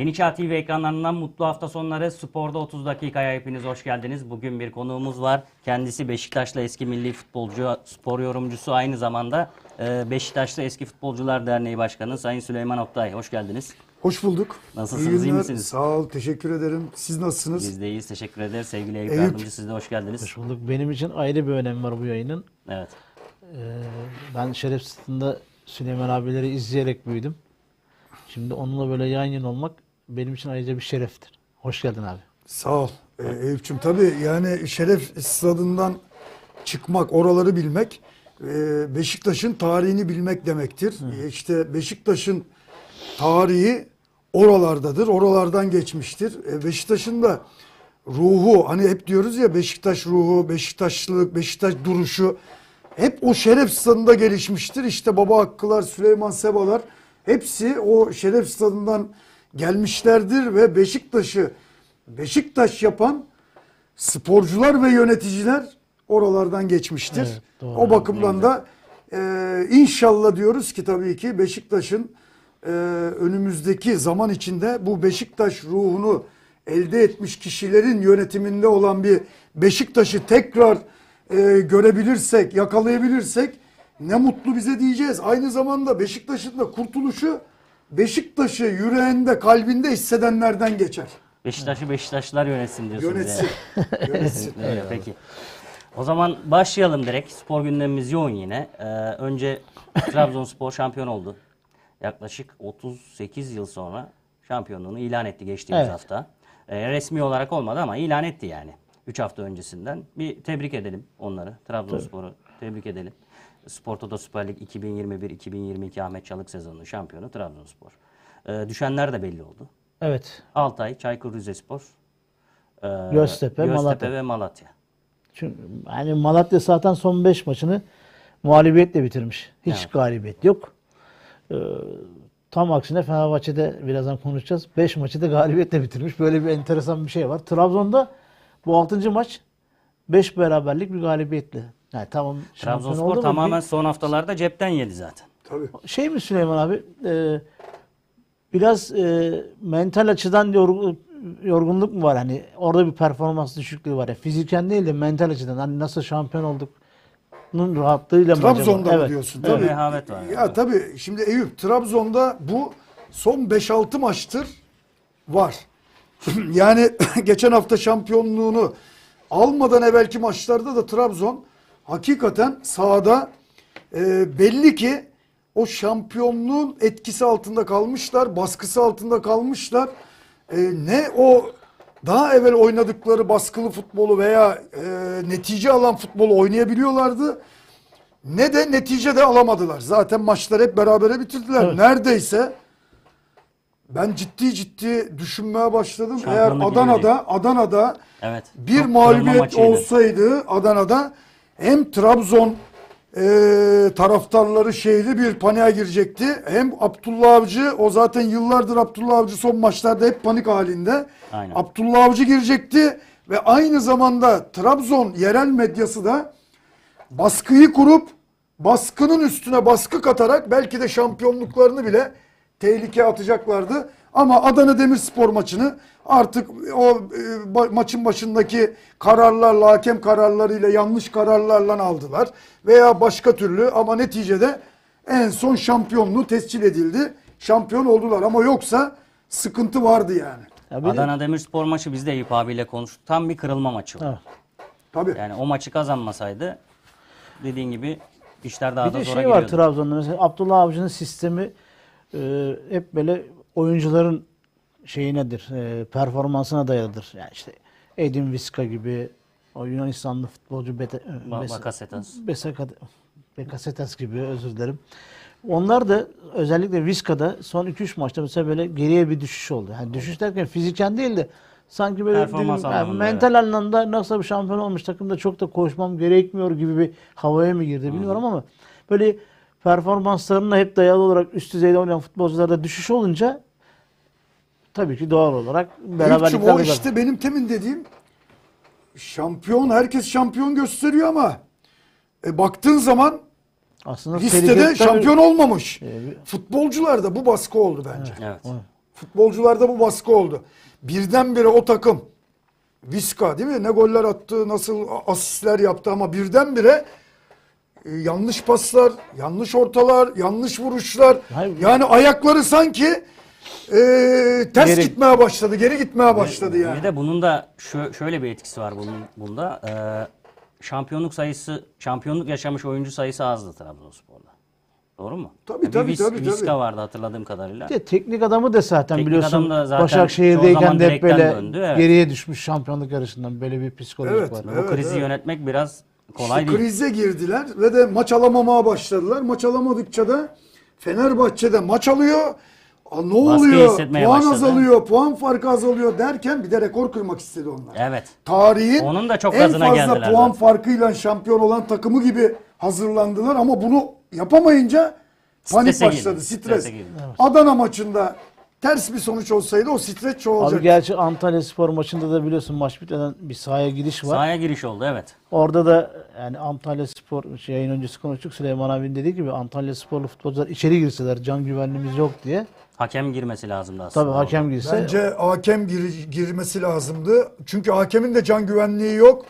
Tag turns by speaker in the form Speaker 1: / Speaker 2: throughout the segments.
Speaker 1: Yeni Çağ TV ekranlarından mutlu hafta sonları Sporda 30 dakikaya hepiniz hoş geldiniz. Bugün bir konuğumuz var. Kendisi Beşiktaşlı eski milli futbolcu, spor yorumcusu aynı zamanda e, Beşiktaşlı Eski Futbolcular Derneği Başkanı Sayın Süleyman Oktay. Hoş geldiniz.
Speaker 2: Hoş bulduk.
Speaker 1: Nasılsınız, iyi
Speaker 2: günler.
Speaker 1: misiniz?
Speaker 2: Sağ ol, teşekkür ederim. Siz nasılsınız?
Speaker 1: Biz de iyiyiz. Teşekkür ederiz. Sevgili Eyüp,
Speaker 2: Eyüp.
Speaker 1: Yardımcı siz de hoş geldiniz.
Speaker 3: Hoş bulduk. Benim için ayrı bir önemi var bu yayının.
Speaker 1: Evet.
Speaker 3: Ee, ben Şeref Süleyman abileri izleyerek büyüdüm. Şimdi onunla böyle yan yana olmak benim için ayrıca bir şereftir. Hoş geldin abi.
Speaker 2: Sağ ol. Ee, Eyüp'cüm tabii yani şeref stadından çıkmak, oraları bilmek e, Beşiktaş'ın tarihini bilmek demektir. E, İşte Beşiktaş'ın tarihi oralardadır, oralardan geçmiştir. E, Beşiktaş'ın da ruhu, hani hep diyoruz ya Beşiktaş ruhu, Beşiktaşlılık, Beşiktaş duruşu hep o şeref stadında gelişmiştir. İşte Baba Hakkılar, Süleyman Sebalar hepsi o şeref stadından gelmişlerdir ve Beşiktaş'ı Beşiktaş yapan sporcular ve yöneticiler oralardan geçmiştir.
Speaker 3: Evet, doğru.
Speaker 2: o bakımdan da e, inşallah diyoruz ki tabii ki Beşiktaş'ın e, önümüzdeki zaman içinde bu Beşiktaş ruhunu elde etmiş kişilerin yönetiminde olan bir Beşiktaş'ı tekrar e, görebilirsek, yakalayabilirsek ne mutlu bize diyeceğiz. Aynı zamanda Beşiktaş'ın da kurtuluşu Beşiktaş'ı yüreğinde, kalbinde hissedenlerden geçer.
Speaker 1: Beşiktaş'ı Beşiktaşlılar yönetsin diyorsunuz.
Speaker 2: Yönetsin.
Speaker 1: yani.
Speaker 2: Yönetsin.
Speaker 1: Öyle, peki. O zaman başlayalım direkt. Spor gündemimiz yoğun yine. Ee, önce Trabzonspor şampiyon oldu. Yaklaşık 38 yıl sonra şampiyonluğunu ilan etti geçtiğimiz
Speaker 3: Evet.
Speaker 1: hafta. Ee, resmi olarak olmadı ama ilan etti yani. 3 hafta öncesinden. Bir tebrik edelim onları. Trabzonspor'u tebrik edelim. Spor Toto Süper Lig 2021-2022 Ahmet Çalık sezonunun şampiyonu Trabzonspor. Ee, düşenler de belli oldu.
Speaker 3: Evet.
Speaker 1: Altay, Çaykur Rizespor, e,
Speaker 3: Göztepe, Malatya.
Speaker 1: ve Malatya.
Speaker 3: Çünkü hani Malatya zaten son 5 maçını mağlubiyetle bitirmiş. Hiç
Speaker 1: Evet.
Speaker 3: galibiyet yok. Ee, tam aksine Fenerbahçe'de birazdan konuşacağız. 5 maçı da galibiyetle bitirmiş. Böyle bir enteresan bir şey var. Trabzon'da bu 6. maç 5 beraberlik bir galibiyetle. Yani tamam
Speaker 1: Trabzonspor
Speaker 3: ama
Speaker 1: tamamen
Speaker 3: bir-
Speaker 1: son haftalarda cepten yedi zaten.
Speaker 2: Tabii.
Speaker 3: şey mi Süleyman abi? e, biraz e, mental açıdan yorgun, yorgunluk mu var? Hani orada bir performans düşüklüğü var. ya fiziken değil de mental açıdan. Hani nasıl şampiyon olduk? Nun rahatlığıyla mı
Speaker 2: Trabzon'da
Speaker 3: acaba?
Speaker 2: mı
Speaker 3: Evet.
Speaker 2: diyorsun?
Speaker 1: Evet.
Speaker 2: Tabii.
Speaker 1: Rehavet var.
Speaker 2: Ya tabii şimdi Eyüp Trabzon'da bu son 5-6 maçtır var. yani geçen hafta şampiyonluğunu almadan evvelki maçlarda da Trabzon hakikaten sahada e, belli ki o şampiyonluğun etkisi altında kalmışlar, baskısı altında kalmışlar. E, ne o daha evvel oynadıkları baskılı futbolu veya e, netice alan futbolu oynayabiliyorlardı. Ne de netice de alamadılar. Zaten maçlar hep berabere bitirdiler.
Speaker 3: Evet.
Speaker 2: Neredeyse ben ciddi ciddi düşünmeye başladım. Eğer Adana'da Adana'da
Speaker 1: Evet.
Speaker 2: bir
Speaker 1: Çok
Speaker 2: mağlubiyet olsaydı Adana'da hem Trabzon e, taraftarları şeyli bir paniğe girecekti. Hem Abdullah Avcı o zaten yıllardır Abdullah Avcı son maçlarda hep panik halinde.
Speaker 1: Aynen.
Speaker 2: Abdullah Avcı girecekti ve aynı zamanda Trabzon yerel medyası da baskıyı kurup baskının üstüne baskı katarak belki de şampiyonluklarını bile tehlikeye atacaklardı. Ama Adana Demirspor maçını artık o e, maçın başındaki kararlarla, hakem kararlarıyla, yanlış kararlarla aldılar. Veya başka türlü ama neticede en son şampiyonluğu tescil edildi. Şampiyon oldular ama yoksa sıkıntı vardı yani.
Speaker 3: Ya bir de-
Speaker 1: Adana Demirspor maçı biz de Eyüp abiyle konuştuk. Tam bir kırılma maçı. o.
Speaker 2: Tabii.
Speaker 1: Yani o maçı kazanmasaydı dediğin gibi işler daha
Speaker 3: Bir
Speaker 1: da
Speaker 3: de
Speaker 1: zora
Speaker 3: şey var. Trabzon'da mesela Abdullah Avcı'nın sistemi e, hep böyle oyuncuların şeyi nedir? E, performansına dayalıdır. Yani işte Edin Viska gibi o Yunanistanlı futbolcu Bete, Bes-
Speaker 1: Bakasetas.
Speaker 3: Besaka- gibi özür dilerim. Onlar da özellikle Viska'da son 2-3 maçta mesela böyle geriye bir düşüş oldu. Yani düşüş derken fiziken değil de sanki böyle
Speaker 1: Performans
Speaker 3: yani mental anlamda nasıl bir şampiyon olmuş takımda çok da koşmam gerekmiyor gibi bir havaya mı girdi bilmiyorum ama böyle performanslarına hep dayalı olarak üst düzeyde oynayan futbolcularda düşüş olunca tabii ki doğal olarak beraberlikler
Speaker 2: o
Speaker 3: de-
Speaker 2: işte benim temin dediğim şampiyon herkes şampiyon gösteriyor ama e, baktığın zaman
Speaker 3: aslında
Speaker 2: listede şampiyon olmamış.
Speaker 3: Ee,
Speaker 2: Futbolcularda bu baskı oldu bence.
Speaker 1: Evet.
Speaker 3: Evet.
Speaker 2: Futbolcularda bu baskı oldu. Birdenbire o takım Viska değil mi? Ne goller attı, nasıl asistler yaptı ama birdenbire e, yanlış paslar, yanlış ortalar, yanlış vuruşlar.
Speaker 3: Hayır.
Speaker 2: Yani ayakları sanki e, ters
Speaker 3: Geri-
Speaker 2: gitmeye başladı, geri gitmeye başladı yani.
Speaker 1: Bir de bunun da şö- şöyle bir etkisi var bunun bunda. Ee, şampiyonluk sayısı, şampiyonluk yaşamış oyuncu sayısı azdı Trabzonspor'da. Doğru mu?
Speaker 2: Tabii,
Speaker 1: Bir
Speaker 2: tabii, tabii, tabii.
Speaker 1: Viska vardı hatırladığım kadarıyla.
Speaker 3: Bir de teknik adamı da zaten
Speaker 1: Teknik
Speaker 3: biliyorsun
Speaker 1: adam da zaten çoğu
Speaker 3: Başakşehir'deyken
Speaker 1: zaman
Speaker 3: de hep
Speaker 1: direkten
Speaker 3: böyle
Speaker 1: döndü, evet.
Speaker 3: geriye düşmüş şampiyonluk yarışından böyle bir psikolojik
Speaker 2: Evet,
Speaker 3: var.
Speaker 1: Bu krizi yönetmek biraz kolay
Speaker 2: İşte
Speaker 1: değil.
Speaker 2: krize girdiler ve de maç alamamaya başladılar. Maç alamadıkça da Fenerbahçe'de maç alıyor. Aa, ne
Speaker 1: Baskıyı
Speaker 2: oluyor? Puan
Speaker 1: başladı.
Speaker 2: azalıyor, puan farkı azalıyor derken bir de rekor kırmak istedi onlar.
Speaker 1: Evet.
Speaker 2: Tarihin
Speaker 1: Onun da çok
Speaker 2: en
Speaker 1: gazına
Speaker 2: fazla
Speaker 1: geldiler
Speaker 2: puan
Speaker 1: zaten.
Speaker 2: farkıyla şampiyon olan takımı gibi hazırlandılar ama bunu yapamayınca panik
Speaker 1: Strese
Speaker 2: başladı,
Speaker 1: girdi,
Speaker 2: stres.
Speaker 1: girdi.
Speaker 2: Adana maçında ters bir sonuç olsaydı o stres çoğalacak.
Speaker 3: Abi gerçi Antalya Spor maçında da biliyorsun maç bitmeden bir sahaya giriş var.
Speaker 1: Sahaya giriş oldu evet.
Speaker 3: Orada da yani Antalya Spor şey, yayın öncesi konuştuk. Süleyman abinin dediği gibi Antalya Sporlu futbolcular içeri girseler can güvenliğimiz yok diye.
Speaker 1: Hakem girmesi lazımdı aslında.
Speaker 3: Tabii
Speaker 1: orada.
Speaker 3: hakem girse
Speaker 2: Bence hakem gir- girmesi lazımdı. Çünkü hakemin de can güvenliği yok.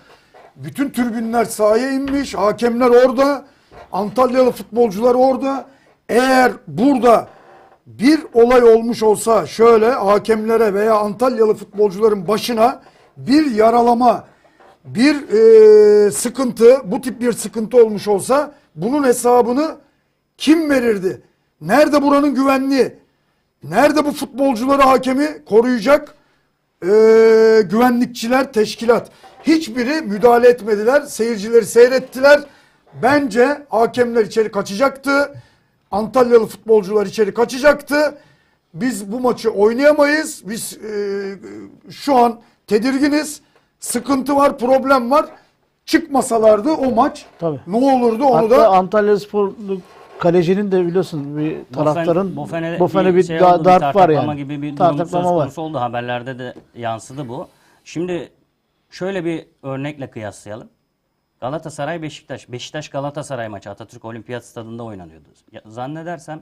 Speaker 2: Bütün tribünler sahaya inmiş. Hakemler orada. Antalyalı futbolcular orada. Eğer burada bir olay olmuş olsa şöyle hakemlere veya Antalyalı futbolcuların başına bir yaralama, bir e, sıkıntı, bu tip bir sıkıntı olmuş olsa bunun hesabını kim verirdi? Nerede buranın güvenliği? Nerede bu futbolcuları hakemi koruyacak e, güvenlikçiler, teşkilat? Hiçbiri müdahale etmediler. Seyircileri seyrettiler. Bence hakemler içeri kaçacaktı. Antalyalı futbolcular içeri kaçacaktı. Biz bu maçı oynayamayız. Biz e, şu an tedirginiz. Sıkıntı var, problem var. Çıkmasalardı o maç
Speaker 3: Tabii.
Speaker 2: ne olurdu onu
Speaker 3: hatta
Speaker 2: da
Speaker 3: Antalya Sporlu kalecinin de biliyorsun bir taraftarın
Speaker 1: Bofen'e
Speaker 3: Bofen'e bir,
Speaker 1: şey
Speaker 3: da-
Speaker 1: oldu, bir
Speaker 3: darp var yani.
Speaker 1: gibi bir durum söz
Speaker 3: Tartaklama var.
Speaker 1: konusu oldu. Haberlerde de yansıdı bu. Şimdi şöyle bir örnekle kıyaslayalım. Galatasaray Beşiktaş. Beşiktaş Galatasaray maçı Atatürk Olimpiyat Stadında oynanıyordu. Ya, zannedersem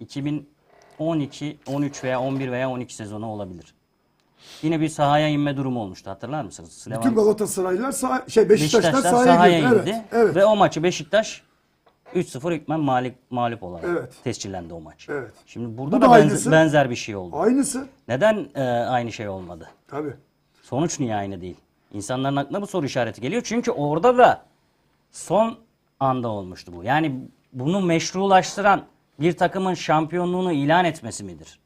Speaker 1: 2012, 13 veya 11 veya 12 sezonu olabilir. Yine bir sahaya inme durumu olmuştu. Hatırlar mısınız? Süleyman-
Speaker 2: bütün Galatasaraylılar sah- şey Beşiktaşlar,
Speaker 1: Beşiktaşlar
Speaker 2: sahaya,
Speaker 1: sahaya
Speaker 2: girdi. Evet, evet.
Speaker 1: Ve o maçı Beşiktaş 3-0 hükmen mağlup, mağlup olarak
Speaker 2: Evet.
Speaker 1: tescillendi o maç.
Speaker 2: Evet.
Speaker 1: Şimdi burada
Speaker 2: Bu
Speaker 1: da,
Speaker 2: da
Speaker 1: benzer, benzer bir şey oldu.
Speaker 2: Aynısı.
Speaker 1: Neden e, aynı şey olmadı?
Speaker 2: Tabii.
Speaker 1: Sonuç niye aynı değil? İnsanların aklına bu soru işareti geliyor. Çünkü orada da son anda olmuştu bu. Yani bunu meşrulaştıran bir takımın şampiyonluğunu ilan etmesi midir?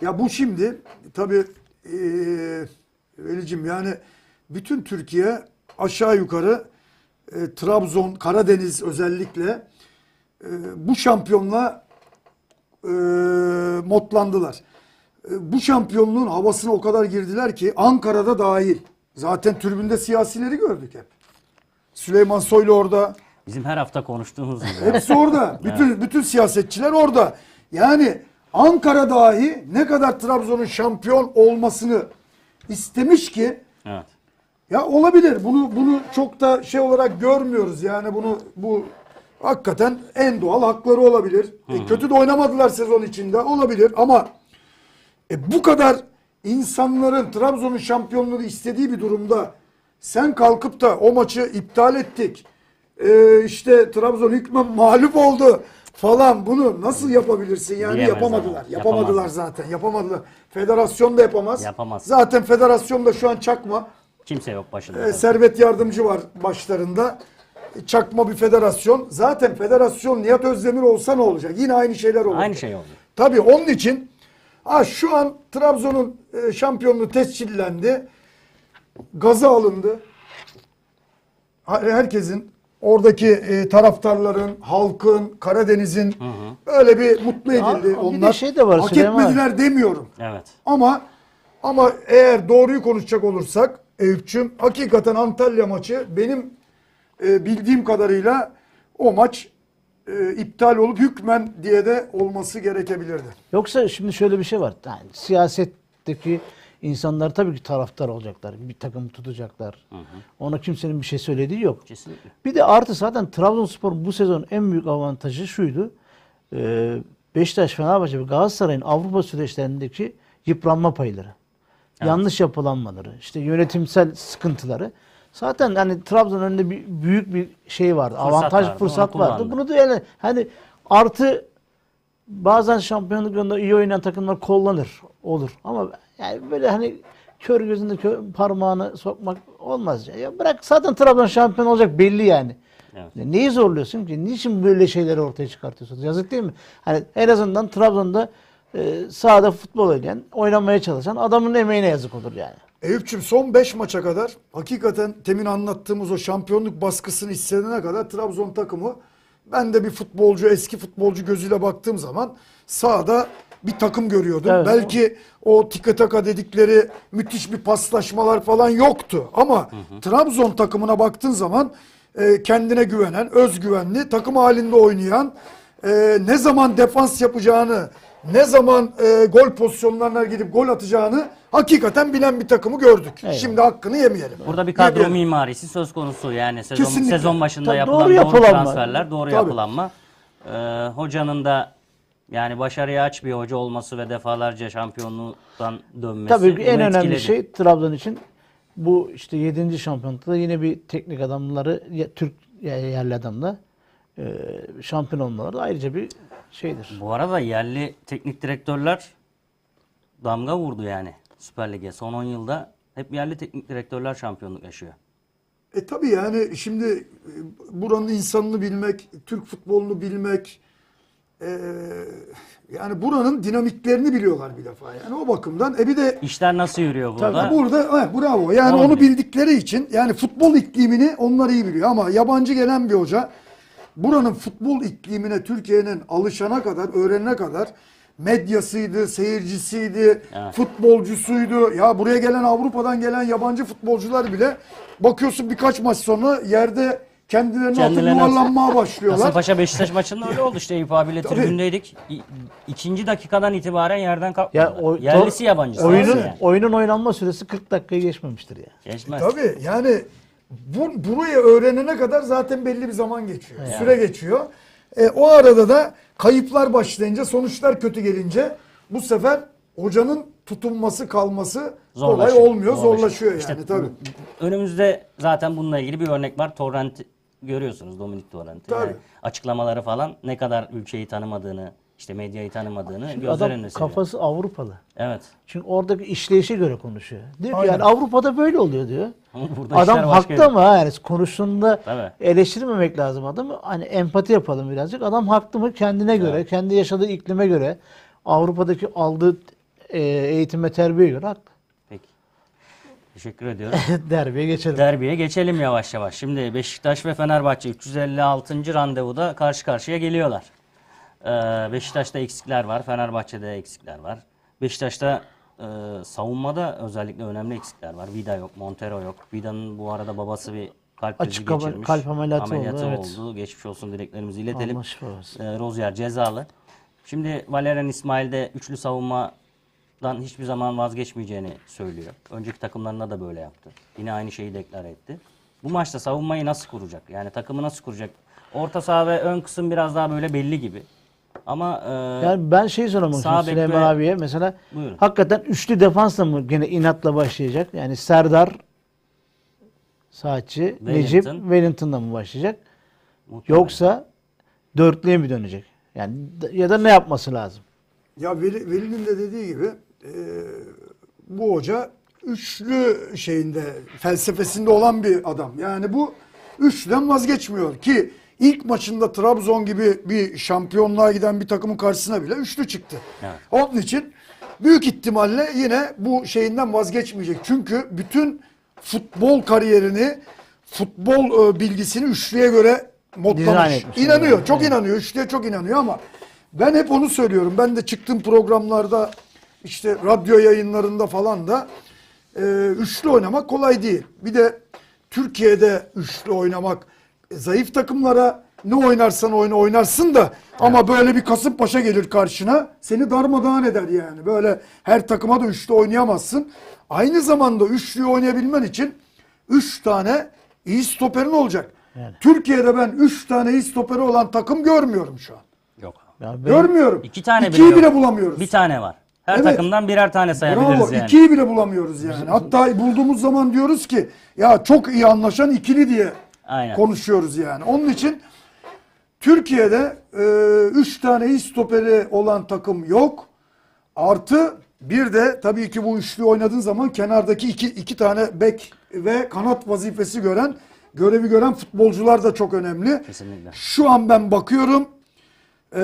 Speaker 2: Ya bu şimdi tabii eee Veli'cim yani bütün Türkiye aşağı yukarı e, Trabzon, Karadeniz özellikle e, bu şampiyonla e, modlandılar. E, bu şampiyonluğun havasına o kadar girdiler ki Ankara'da dahil. Zaten tribünde siyasileri gördük hep. Süleyman Soylu orada.
Speaker 1: Bizim her hafta konuştuğumuz gibi.
Speaker 2: Hepsi orada. Bütün bütün siyasetçiler orada. Yani Ankara dahi ne kadar Trabzon'un şampiyon olmasını istemiş ki
Speaker 1: evet.
Speaker 2: ya olabilir. Bunu bunu çok da şey olarak görmüyoruz. Yani bunu bu hakikaten en doğal hakları olabilir. E, kötü de oynamadılar sezon içinde olabilir ama e, bu kadar insanların Trabzon'un şampiyonluğunu istediği bir durumda sen kalkıp da o maçı iptal ettik. E, işte Trabzon hükmen mağlup oldu falan bunu nasıl yapabilirsin yani
Speaker 1: Diyemez
Speaker 2: yapamadılar.
Speaker 1: ama.
Speaker 2: Yapamadılar
Speaker 1: Yapamaz.
Speaker 2: zaten. Yapamadılar. Federasyon da yapamaz.
Speaker 1: Yapamaz.
Speaker 2: Zaten federasyon da şu an çakma.
Speaker 1: Kimse yok başında.
Speaker 2: E, servet yardımcı var başlarında. E, Çakma bir federasyon. Zaten federasyon Nihat Özdemir olsa ne olacak? Yine aynı şeyler olur.
Speaker 1: Aynı şey oldu.
Speaker 2: Tabii onun için ha, şu an Trabzon'un e, şampiyonluğu tescillendi. Gaza alındı. Herkesin oradaki e, taraftarların, halkın, Karadeniz'in öyle bir mutlu
Speaker 3: Ya,
Speaker 2: edildi.
Speaker 3: bir de
Speaker 2: Onlar
Speaker 3: şey de var
Speaker 2: hak
Speaker 3: Süleyman abi.
Speaker 2: etmediler demiyorum.
Speaker 1: Evet.
Speaker 2: Ama ama eğer doğruyu konuşacak olursak Eyüp'cüm hakikaten Antalya maçı benim e, bildiğim kadarıyla o maç e, iptal olup hükmen diye de olması gerekebilirdi.
Speaker 3: Yoksa şimdi şöyle bir şey var. Yani siyasetteki insanlar tabii ki taraftar olacaklar. Bir takım tutacaklar. Ona kimsenin bir şey söylediği yok.
Speaker 1: Kesinlikle.
Speaker 3: Bir de artı zaten Trabzonspor bu sezon en büyük avantajı şuydu. Ee, Beşiktaş, Fenerbahçe ve Galatasaray'ın Avrupa süreçlerindeki yıpranma payları, yanlış yapılanmaları, işte yönetimsel sıkıntıları. Zaten hani Trabzon önünde bir büyük bir şey vardı.
Speaker 1: Fırsat
Speaker 3: avantaj
Speaker 1: vardı,
Speaker 3: fırsat vardı. Bunu da yani hani artı bazen şampiyonluk yolunda iyi oynayan takımlar kullanır. Olur. Ama yani böyle hani kör gözünde kö- parmağını sokmak olmaz. Ya. ya bırak zaten Trabzon şampiyon olacak belli yani.
Speaker 1: Evet.
Speaker 3: Ya Neyi zorluyorsun ki? Niçin böyle şeyleri ortaya çıkartıyorsunuz? Yazık değil mi? Hani en azından Trabzon'da e, sahada futbol oynayan, oynamaya çalışan adamın emeğine yazık olur yani.
Speaker 2: Eyüp'cüm son 5 maça kadar hakikaten temin anlattığımız o şampiyonluk baskısını hissedene kadar Trabzon takımı ben de bir futbolcu eski futbolcu gözüyle baktığım zaman sahada bir takım görüyordum.
Speaker 3: Evet.
Speaker 2: Belki o tiki taka dedikleri müthiş bir paslaşmalar falan yoktu. Ama Trabzon takımına baktığın zaman e, kendine güvenen, özgüvenli, takım halinde oynayan, e, ne zaman defans yapacağını, ne zaman e, gol pozisyonlarına gidip gol atacağını hakikaten bilen bir takımı gördük.
Speaker 3: Eyvallah.
Speaker 2: Şimdi hakkını yemeyelim.
Speaker 1: Burada bir kadro
Speaker 2: Yemeyelim.
Speaker 1: mimarisi söz konusu yani sezon,
Speaker 2: Kesinlikle.
Speaker 1: sezon başında
Speaker 3: Tabii
Speaker 1: yapılan
Speaker 3: doğru
Speaker 1: doğru,
Speaker 3: yapılanma.
Speaker 1: transferler, doğru
Speaker 2: Tabii.
Speaker 1: yapılanma. Ee, hocanın da yani başarıya aç bir hoca olması ve defalarca şampiyonluktan dönmesi.
Speaker 3: Tabii ki en
Speaker 1: bunu
Speaker 3: önemli
Speaker 1: etkiledi.
Speaker 3: şey Trabzon için bu işte 7. şampiyonlukta yine bir teknik adamları ya- Türk yerli adamla e, şampiyon olmaları da ayrıca bir şeydir.
Speaker 1: Bu arada yerli teknik direktörler damga vurdu yani Süper Lig'e. Son 10 yılda hep yerli teknik direktörler şampiyonluk yaşıyor.
Speaker 2: E tabii yani şimdi e, buranın insanını bilmek, Türk futbolunu bilmek, e, yani buranın dinamiklerini biliyorlar bir defa. Yani o bakımdan e bir de
Speaker 1: İşler nasıl yürüyor burada?
Speaker 2: Tabii burada he, bravo. Yani onu bildikleri için yani futbol iklimini onlar iyi biliyor ama yabancı gelen bir hoca buranın futbol iklimine Türkiye'nin alışana kadar, öğrenene kadar medyasıydı, seyircisiydi,
Speaker 1: Evet.
Speaker 2: futbolcusuydu. Ya buraya gelen Avrupa'dan gelen yabancı futbolcular bile bakıyorsun birkaç maç sonra yerde kendilerini atıp
Speaker 1: Kendilerine-
Speaker 2: yuvarlanmaya başlıyorlar.
Speaker 1: Kasımpaşa Beşiktaş maçında öyle oldu işte Eyüp abiyle tribündeydik. İkinci dakikadan itibaren yerden kalkmadılar.
Speaker 3: Ya o,
Speaker 1: Yerlisi yabancısı.
Speaker 3: Oyunun,
Speaker 1: yani.
Speaker 3: oyunun oynanma süresi 40 dakikayı geçmemiştir ya.
Speaker 1: Geçmez.
Speaker 2: Tabii yani bu, burayı öğrenene kadar zaten belli bir zaman geçiyor. Süre geçiyor. E, o arada da kayıplar başlayınca, sonuçlar kötü gelince bu sefer hocanın tutunması, kalması kolay
Speaker 1: Zorlaşıyor.
Speaker 2: olmuyor, zorlaşıyor,
Speaker 1: İşte
Speaker 2: yani tabii.
Speaker 1: Önümüzde zaten bununla ilgili bir örnek var. Torrent görüyorsunuz Dominik Torrent'i. Yani açıklamaları falan ne kadar ülkeyi tanımadığını, işte medyayı tanımadığını
Speaker 3: Şimdi
Speaker 1: gözler
Speaker 3: adam
Speaker 1: önüne seriyor.
Speaker 3: kafası Avrupalı.
Speaker 1: Evet.
Speaker 3: Çünkü oradaki işleyişe göre konuşuyor. Diyor ki
Speaker 2: Aynen.
Speaker 3: yani Avrupa'da böyle oluyor diyor.
Speaker 1: Ama burada
Speaker 3: Adam
Speaker 1: işler başka
Speaker 3: haklı ama ha, yani konuştuğunda
Speaker 1: Tabii.
Speaker 3: eleştirmemek lazım adamı. Hani empati yapalım birazcık. Adam haklı mı kendine göre, kendi yaşadığı iklime göre, Avrupa'daki aldığı e, eğitime, terbiyeye göre haklı.
Speaker 1: Peki. Teşekkür ediyorum.
Speaker 3: Derbiye geçelim.
Speaker 1: Derbiye geçelim yavaş yavaş. Şimdi Beşiktaş ve Fenerbahçe 356. randevuda karşı karşıya geliyorlar. Ee, Beşiktaş'ta eksikler var, Fenerbahçe'de eksikler var. Beşiktaş'ta e, savunmada özellikle önemli eksikler var. Vida yok, Montero yok. Vida'nın bu arada babası bir kalp krizi
Speaker 3: Açık kaba-
Speaker 1: geçirmiş.
Speaker 3: kalp ameliyatı oldu, evet.
Speaker 1: oldu. Geçmiş olsun dileklerimizi iletelim. Ee, Rozier cezalı. Şimdi Valerian İsmail de üçlü savunmadan hiçbir zaman vazgeçmeyeceğini söylüyor. Önceki takımlarında da böyle yaptı. Yine aynı şeyi deklar etti. Bu maçta savunmayı nasıl kuracak? Yani takımı nasıl kuracak? Orta saha ve ön kısım biraz daha böyle belli gibi. Ama e,
Speaker 3: Yani ben şey sormak istiyorum Süleyman
Speaker 1: ve-
Speaker 3: abiye. Mesela
Speaker 1: Buyurun.
Speaker 3: hakikaten üçlü defansla mı gene inatla başlayacak? Yani Serdar, Saatçi, Necip,
Speaker 1: Wellington.
Speaker 3: Wellington'la mı başlayacak?
Speaker 1: muhtemelen.
Speaker 3: Yoksa dörtlüye mi dönecek? Yani ya da ne yapması lazım?
Speaker 2: Ya Veli, Veli'nin de dediği gibi e, bu hoca üçlü şeyinde felsefesinde olan bir adam. Yani bu üçlüden vazgeçmiyor ki ilk maçında Trabzon gibi bir şampiyonluğa giden bir takımın karşısına bile üçlü çıktı.
Speaker 1: Evet.
Speaker 2: Onun için büyük ihtimalle yine bu şeyinden vazgeçmeyecek. Çünkü bütün futbol kariyerini, futbol e, bilgisini üçlüye göre modlamış. İnanıyor, çok inanıyor. Üçlüye çok inanıyor ama ben hep onu söylüyorum. Ben de çıktığım programlarda işte radyo yayınlarında falan da e, üçlü oynamak kolay değil. Bir de Türkiye'de üçlü oynamak e, zayıf takımlara ne oynarsan oyna oynarsın da ama böyle bir Kasımpaşa gelir karşına seni darmadağın eder yani. Böyle her takıma da üçlü oynayamazsın. Aynı zamanda üçlüyü oynayabilmen için üç tane iyi stoperin olacak.
Speaker 3: Yani.
Speaker 2: Türkiye'de ben üç tane iyi stoperi olan takım görmüyorum şu an.
Speaker 1: Yok.
Speaker 3: Ya
Speaker 2: Görmüyorum.
Speaker 1: İki tane bile
Speaker 2: İkiyi
Speaker 1: yok.
Speaker 2: bile bulamıyoruz.
Speaker 1: Bir tane var. Her
Speaker 2: Evet.
Speaker 1: takımdan birer tane sayabiliriz
Speaker 2: Bravo.
Speaker 1: yani.
Speaker 2: İkiyi bile bulamıyoruz yani. Hatta bulduğumuz zaman diyoruz ki ya çok iyi anlaşan ikili diye
Speaker 1: Aynen.
Speaker 2: konuşuyoruz yani. Onun için Türkiye'de 3 tane iyi stoperi olan takım yok. Artı bir de tabii ki bu üçlü oynadığın zaman kenardaki iki, iki tane bek ve kanat vazifesi gören, görevi gören futbolcular da çok önemli.
Speaker 1: Kesinlikle.
Speaker 2: Şu an ben bakıyorum eee,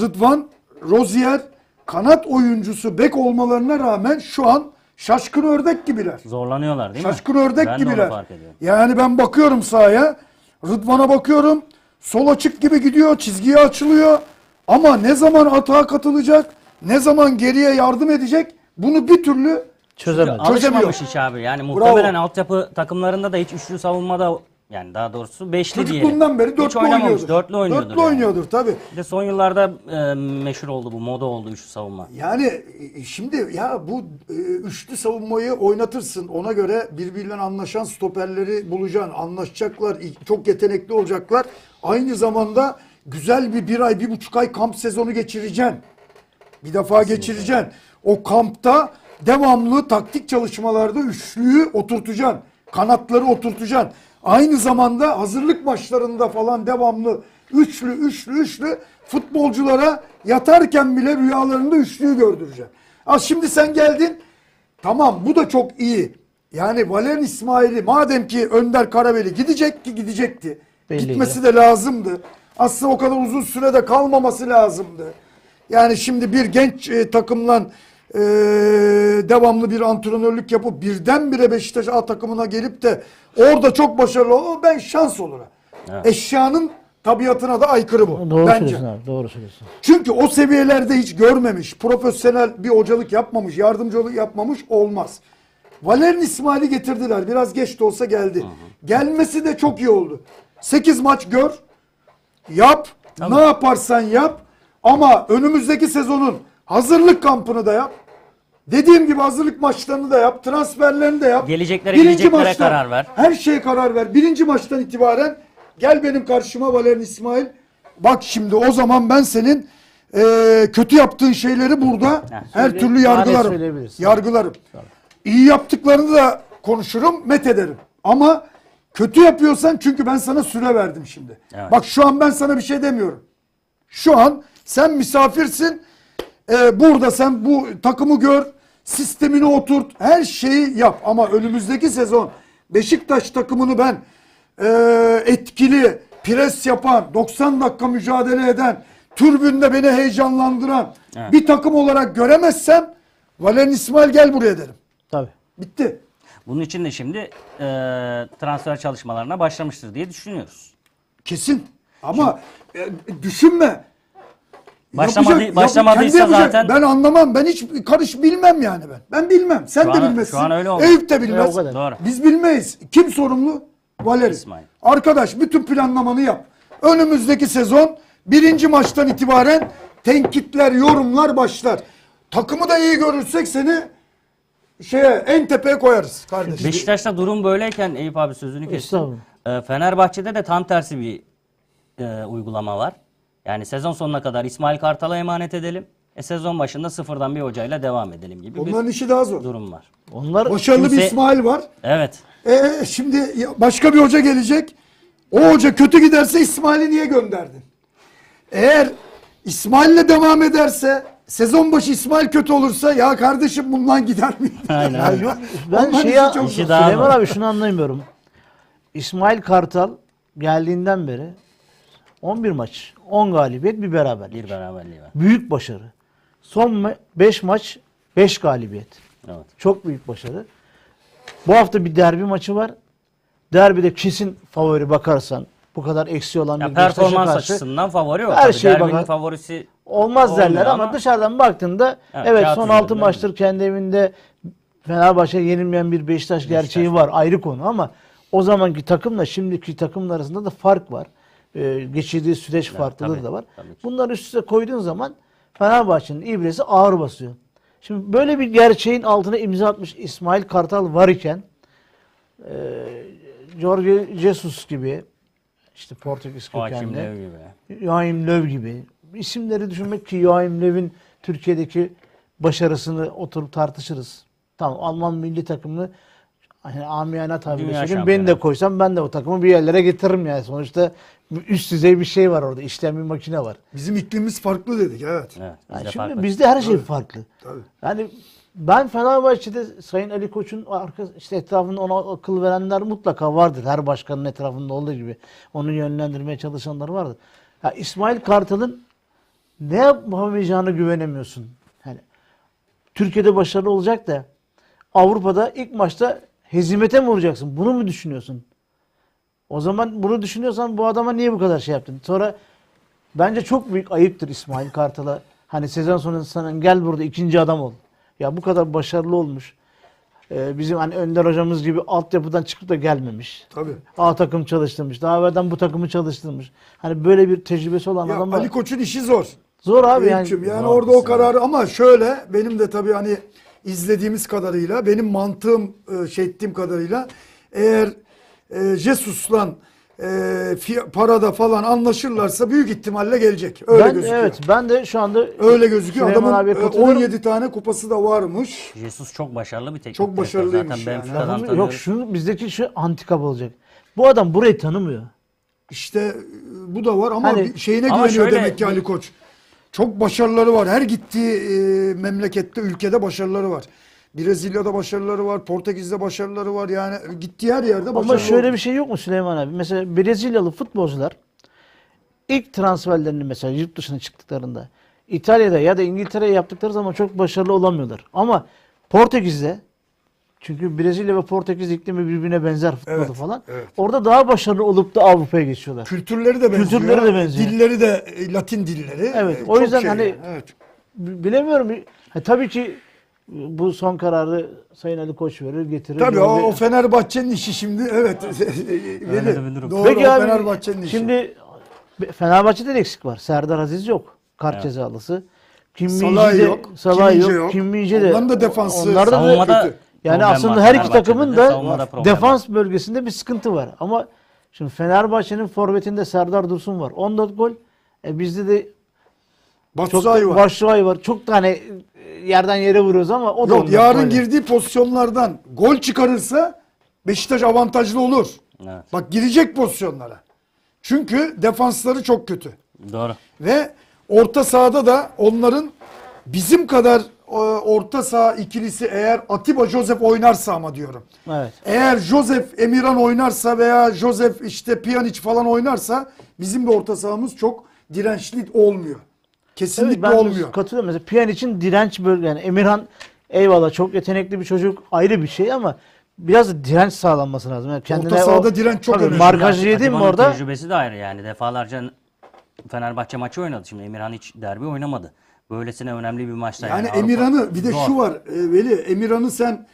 Speaker 2: Rıdvan, Rozier kanat oyuncusu bek olmalarına rağmen şu an şaşkın ördek gibiler.
Speaker 1: Zorlanıyorlar değil mi?
Speaker 2: Şaşkın ördek
Speaker 1: ben de
Speaker 2: gibiler.
Speaker 1: fark ediyorum.
Speaker 2: Yani ben bakıyorum sahaya. Rıdvan'a bakıyorum. Sol açık gibi gidiyor. Çizgiye açılıyor. Ama ne zaman atağa katılacak? Ne zaman geriye yardım edecek? Bunu bir türlü
Speaker 3: Çözemedi.
Speaker 1: Alışmamış hiç abi. Yani muhtemelen altyapı takımlarında da hiç üçlü savunmada yani daha doğrusu beşli diyelim.
Speaker 2: çocukluğundan beri dörtlü oynuyordur.
Speaker 1: Dörtlü oynuyordur.
Speaker 2: Dörtlü
Speaker 1: yani.
Speaker 2: oynuyordur tabii.
Speaker 1: Bir de son yıllarda e, meşhur oldu bu. Moda oldu üçlü savunma.
Speaker 2: Yani e, şimdi ya bu e, üçlü savunmayı oynatırsın. Ona göre birbiriyle anlaşan stoperleri bulacaksın. Anlaşacaklar. Çok yetenekli olacaklar. Aynı zamanda güzel bir bir ay, bir buçuk ay kamp sezonu geçireceksin. Bir defa geçireceksin. O kampta devamlı taktik çalışmalarda üçlüyü oturtacaksın. Kanatları oturtacaksın. Aynı zamanda hazırlık maçlarında falan devamlı üçlü, üçlü, üçlü futbolculara yatarken bile rüyalarında üçlüyü gördüreceksin. Az şimdi sen geldin. Tamam bu da çok iyi. Yani Valerian İsmail'i madem ki Önder Karabeli gidecek ki gidecekti.
Speaker 3: Belliydi.
Speaker 2: Gitmesi de lazımdı. Aslında o kadar uzun sürede kalmaması lazımdı. Yani şimdi bir genç e, takımla e, devamlı bir antrenörlük yapıp birdenbire Beşiktaş A takımına gelip de orada çok başarılı o ben şans olur.
Speaker 1: Evet.
Speaker 2: Eşyanın tabiatına da aykırı bu.
Speaker 3: Doğru
Speaker 2: bence.
Speaker 3: söylüyorsun abi. Doğru söylüyorsun.
Speaker 2: Çünkü o seviyelerde hiç görmemiş, profesyonel bir hocalık yapmamış, yardımcılık yapmamış olmaz. Valerian İsmail'i getirdiler. Biraz geç de olsa geldi. Gelmesi de çok iyi oldu. 8 maç gör, yap, ne yaparsan yap. Ama önümüzdeki sezonun hazırlık kampını da yap. Dediğim gibi hazırlık maçlarını da yap, transferlerini de yap.
Speaker 1: Geleceklere, gideceklere karar ver.
Speaker 2: Her şeye karar ver. Birinci maçtan itibaren gel benim karşıma Valerian İsmail. Bak şimdi o zaman ben senin eee, kötü yaptığın şeyleri burada her
Speaker 3: söyle-
Speaker 2: türlü yargılarım. Yargılarım. İyi yaptıklarını da konuşurum, met ederim. Ama kötü yapıyorsan çünkü ben sana süre verdim şimdi.
Speaker 1: Evet.
Speaker 2: Bak şu an ben sana bir şey demiyorum. Şu an sen misafirsin. Ee, burada sen bu takımı gör. Sistemini oturt. Her şeyi yap. Ama önümüzdeki sezon Beşiktaş takımını ben e, etkili, pres yapan, 90 dakika mücadele eden, türbünde beni heyecanlandıran
Speaker 1: Evet.
Speaker 2: bir takım olarak göremezsem Valerian İsmail gel buraya derim.
Speaker 3: Tabii.
Speaker 2: Bitti.
Speaker 1: Bunun için de şimdi e, transfer çalışmalarına başlamıştır diye düşünüyoruz.
Speaker 2: Kesin. Ama e, düşünme.
Speaker 1: Başlamadı-
Speaker 2: Yapacak-
Speaker 1: başlamadıysa
Speaker 2: yapacak.
Speaker 1: zaten-
Speaker 2: Ben anlamam. Ben hiç karış bilmem yani ben. Ben bilmem. Sen
Speaker 1: Şu
Speaker 2: de
Speaker 1: an-
Speaker 2: bilmezsin.
Speaker 1: şu an öyle oldu.
Speaker 2: Eyüp de bilmez.
Speaker 3: E.
Speaker 1: Doğru.
Speaker 2: Biz bilmeyiz. Kim sorumlu? Valeri.
Speaker 1: İsmail.
Speaker 2: Arkadaş bütün planlamanı yap. Önümüzdeki sezon birinci maçtan itibaren tenkitler, yorumlar başlar. Takımı da iyi görürsek seni şeye en tepeye koyarız kardeşim.
Speaker 1: Beşiktaş'ta durum böyleyken Eyüp abi sözünü kestim.
Speaker 3: Estağfurullah.
Speaker 1: E, Fenerbahçe'de de tam tersi bir e, uygulama var. Yani sezon sonuna kadar İsmail Kartal'a emanet edelim. E, sezon başında sıfırdan bir hocayla devam edelim gibi
Speaker 2: Onların işi daha zor.
Speaker 1: bir durum var.
Speaker 3: Onlar
Speaker 2: Başarılı bir
Speaker 1: Kimse-
Speaker 2: İsmail var.
Speaker 1: Evet.
Speaker 2: E şimdi başka bir hoca gelecek. O hoca kötü giderse İsmail'i niye gönderdin? Eğer İsmail'le devam ederse sezon başı İsmail kötü olursa ya kardeşim bundan gider mi?
Speaker 1: Aynen.
Speaker 3: Ya yok, ben
Speaker 1: daha
Speaker 3: Süleyman abi şunu anlayamıyorum. İsmail Kartal geldiğinden beri 11 maç, 10 galibiyet, bir beraberlik.
Speaker 1: Bir beraberliği var.
Speaker 3: Büyük başarı. Son 5 maç 5 galibiyet.
Speaker 1: Evet.
Speaker 3: Çok büyük başarı. Bu hafta bir derbi maçı var. Derbide kesin favori bakarsan bu kadar eksi olan
Speaker 1: Ya
Speaker 3: bir
Speaker 1: performans
Speaker 3: karşı
Speaker 1: açısından favori o.
Speaker 3: Her
Speaker 1: Tabii
Speaker 3: şeye
Speaker 1: Derbinin
Speaker 3: bakar.
Speaker 1: favorisi
Speaker 3: olmaz derler ama,
Speaker 1: ama-
Speaker 3: dışarıdan baktığında
Speaker 1: Evet,
Speaker 3: evet, son
Speaker 1: üzerinde
Speaker 3: 6 maçtır kendi evinde Fenerbahçe yenilmeyen bir Beşiktaş, gerçeği var ayrı konu ama o zamanki takımla şimdiki takımın arasında da fark var. Ee, geçirdiği süreç farklılığı
Speaker 1: tabii,
Speaker 3: da var.
Speaker 1: tabii.
Speaker 3: Bunları üst üste koyduğun zaman Fenerbahçe'nin ibresi ağır basıyor. Şimdi böyle bir gerçeğin altına imza atmış İsmail Kartal var iken e, Jorge Jesus gibi işte Portekiz kökenli
Speaker 1: Lev gibi.
Speaker 3: Joachim Löw gibi isimleri düşünmek ki Joachim Löw'in Türkiye'deki başarısını oturup tartışırız. Tamam Alman milli takımını hani amiyane tabirle
Speaker 1: Dünya
Speaker 3: söyleyeyim. Beni de koysam ben de o takımı bir yerlere getiririm yani. Sonuçta üst düzey bir şey var orada. İşleyen bir makine var.
Speaker 2: Bizim iklimimiz farklı dedik evet.
Speaker 1: Evet,
Speaker 3: Yani
Speaker 1: bizde
Speaker 3: şimdi
Speaker 1: farklı.
Speaker 3: bizde her şey
Speaker 2: Tabii.
Speaker 3: farklı.
Speaker 2: Tabii.
Speaker 3: Yani ben Fenerbahçe'de Sayın Ali Koç'un arka, işte etrafında ona akıl verenler mutlaka vardır. Her başkanın etrafında olduğu gibi. Onu yönlendirmeye çalışanlar vardır. Ya İsmail Kartal'ın ne yapamayacağını güvenemiyorsun. Yani Türkiye'de başarılı olacak da Avrupa'da ilk maçta hezimete mi uğrayacaksın? Bunu mu düşünüyorsun? O zaman bunu düşünüyorsan bu adama niye bu kadar şey yaptın? Sonra bence çok büyük ayıptır İsmail Kartal'a. Hani sezon sonu sana gel burada ikinci adam ol. Ya bu kadar başarılı olmuş. Ee, bizim hani Önder hocamız gibi altyapıdan çıkıp da gelmemiş.
Speaker 2: Tabii.
Speaker 3: A takım çalıştırmış. Daha evvelden bu takımı çalıştırmış. Hani böyle bir tecrübesi olan
Speaker 2: Ya
Speaker 3: adamlar.
Speaker 2: Ali Koç'un işi zor.
Speaker 3: Zor abi yani.
Speaker 2: Eyüp'cüm, yani
Speaker 1: Zor
Speaker 2: orada o kararı ama şöyle benim de tabii hani izlediğimiz kadarıyla benim mantığım e, şey ettiğim kadarıyla eğer e, Jesus'la e, parada falan anlaşırlarsa büyük ihtimalle gelecek. Öyle
Speaker 3: ben,
Speaker 2: gözüküyor.
Speaker 3: Evet ben de şu anda
Speaker 2: Öyle gözüküyor.
Speaker 3: Süleyman
Speaker 2: Adamın
Speaker 3: abiye
Speaker 2: e,
Speaker 3: katılıyorum.
Speaker 2: 17 tane kupası da varmış.
Speaker 1: Jesus çok başarılı bir teknik
Speaker 2: Çok başarılıymış
Speaker 1: Zaten
Speaker 2: yani.
Speaker 3: Lafım- yok şunu bizdeki şu antikap olacak. Bu adam burayı tanımıyor.
Speaker 2: İşte e, bu da var ama
Speaker 3: Hani-
Speaker 2: şeyine
Speaker 1: Ama
Speaker 2: güveniyor
Speaker 1: şöyle-
Speaker 2: demek ki Ali Koç. Çok başarıları var. Her gittiği e, memlekette, ülkede başarıları var. Brezilya'da başarıları var, Portekiz'de başarıları var. Yani gittiği her yerde başarılı
Speaker 3: Ama şöyle
Speaker 2: oldu.
Speaker 3: bir şey yok mu Süleyman abi? Mesela Brezilyalı futbolcular ilk transferlerini mesela yurt dışına çıktıklarında İtalya'da ya da İngiltere'ye yaptıkları zaman çok başarılı olamıyorlar. Ama Portekiz'de çünkü Brezilya ve Portekiz iklimi birbirine benzer futbolu
Speaker 2: Evet,
Speaker 3: falan.
Speaker 2: evet.
Speaker 3: Orada daha başarılı olup da Avrupa'ya geçiyorlar.
Speaker 2: Kültürleri de benziyor.
Speaker 3: Kültürleri de benziyor.
Speaker 2: Dilleri de e, Latin dilleri.
Speaker 3: Evet,
Speaker 2: E,
Speaker 3: o yüzden
Speaker 2: şey
Speaker 3: hani-
Speaker 2: yani, evet.
Speaker 3: Bilemiyorum. Ha, tabii ki bu son kararı Sayın Ali Koç verir, getirir.
Speaker 2: Tabii o, o Fenerbahçe'nin işi şimdi evet.
Speaker 1: Öyle de bir durum.
Speaker 2: Doğru
Speaker 3: Peki
Speaker 2: o Fenerbahçe'nin işi.
Speaker 3: şimdi Fenerbahçe'de de eksik var. Serdar Aziz yok. Kart
Speaker 1: Evet.
Speaker 3: cezalısı. Kim
Speaker 2: Salah yok,
Speaker 3: Salah yok.
Speaker 2: yok.
Speaker 3: Kim de.
Speaker 2: Onların da defansı
Speaker 3: Onlarda da
Speaker 2: kötü.
Speaker 3: Yani
Speaker 1: problem
Speaker 3: aslında
Speaker 1: var
Speaker 3: her iki takımın da
Speaker 1: savunmada problem
Speaker 3: defans bölgesinde bir sıkıntı var. Ama şimdi Fenerbahçe'nin forvetinde Serdar Dursun var. 14 gol. E bizde de çok
Speaker 2: Batshuayi var.
Speaker 3: Başşuay var. Çok tane e, yerden yere vuruyoruz ama o da
Speaker 2: Yok
Speaker 3: ondan
Speaker 2: yarın
Speaker 3: böyle.
Speaker 2: girdiği pozisyonlardan gol çıkarırsa Beşiktaş avantajlı olur.
Speaker 1: Evet,
Speaker 2: Bak girecek pozisyonlara. Çünkü defansları çok kötü.
Speaker 1: doğru.
Speaker 2: Ve orta sahada da onların bizim kadar orta saha ikilisi eğer Atiba Joseph oynarsa ama diyorum.
Speaker 3: Evet.
Speaker 2: Eğer Joseph Emirhan oynarsa veya Joseph işte Pjanic falan oynarsa bizim de orta sahamız çok dirençli olmuyor. Kesinlikle
Speaker 3: Evet, ben
Speaker 2: olmuyor.
Speaker 3: Katılıyorum. Mesela Pjanic'in direnç bölge yani Emirhan eyvallah çok yetenekli bir çocuk ayrı bir şey ama biraz da direnç sağlanması lazım. Yani kendine
Speaker 2: Orta sahada
Speaker 3: o-
Speaker 2: direnç çok önemli.
Speaker 3: Markajı yedin mi orada?
Speaker 1: tecrübesi de ayrı yani. Defalarca Fenerbahçe maçı oynadı. Şimdi Emirhan hiç derbi oynamadı. Böylesine önemli bir maçta
Speaker 2: Yani
Speaker 1: Avrupa-
Speaker 2: Emirhan'ı bir de
Speaker 1: Zor.
Speaker 2: şu var e, Veli Emirhan'ı sen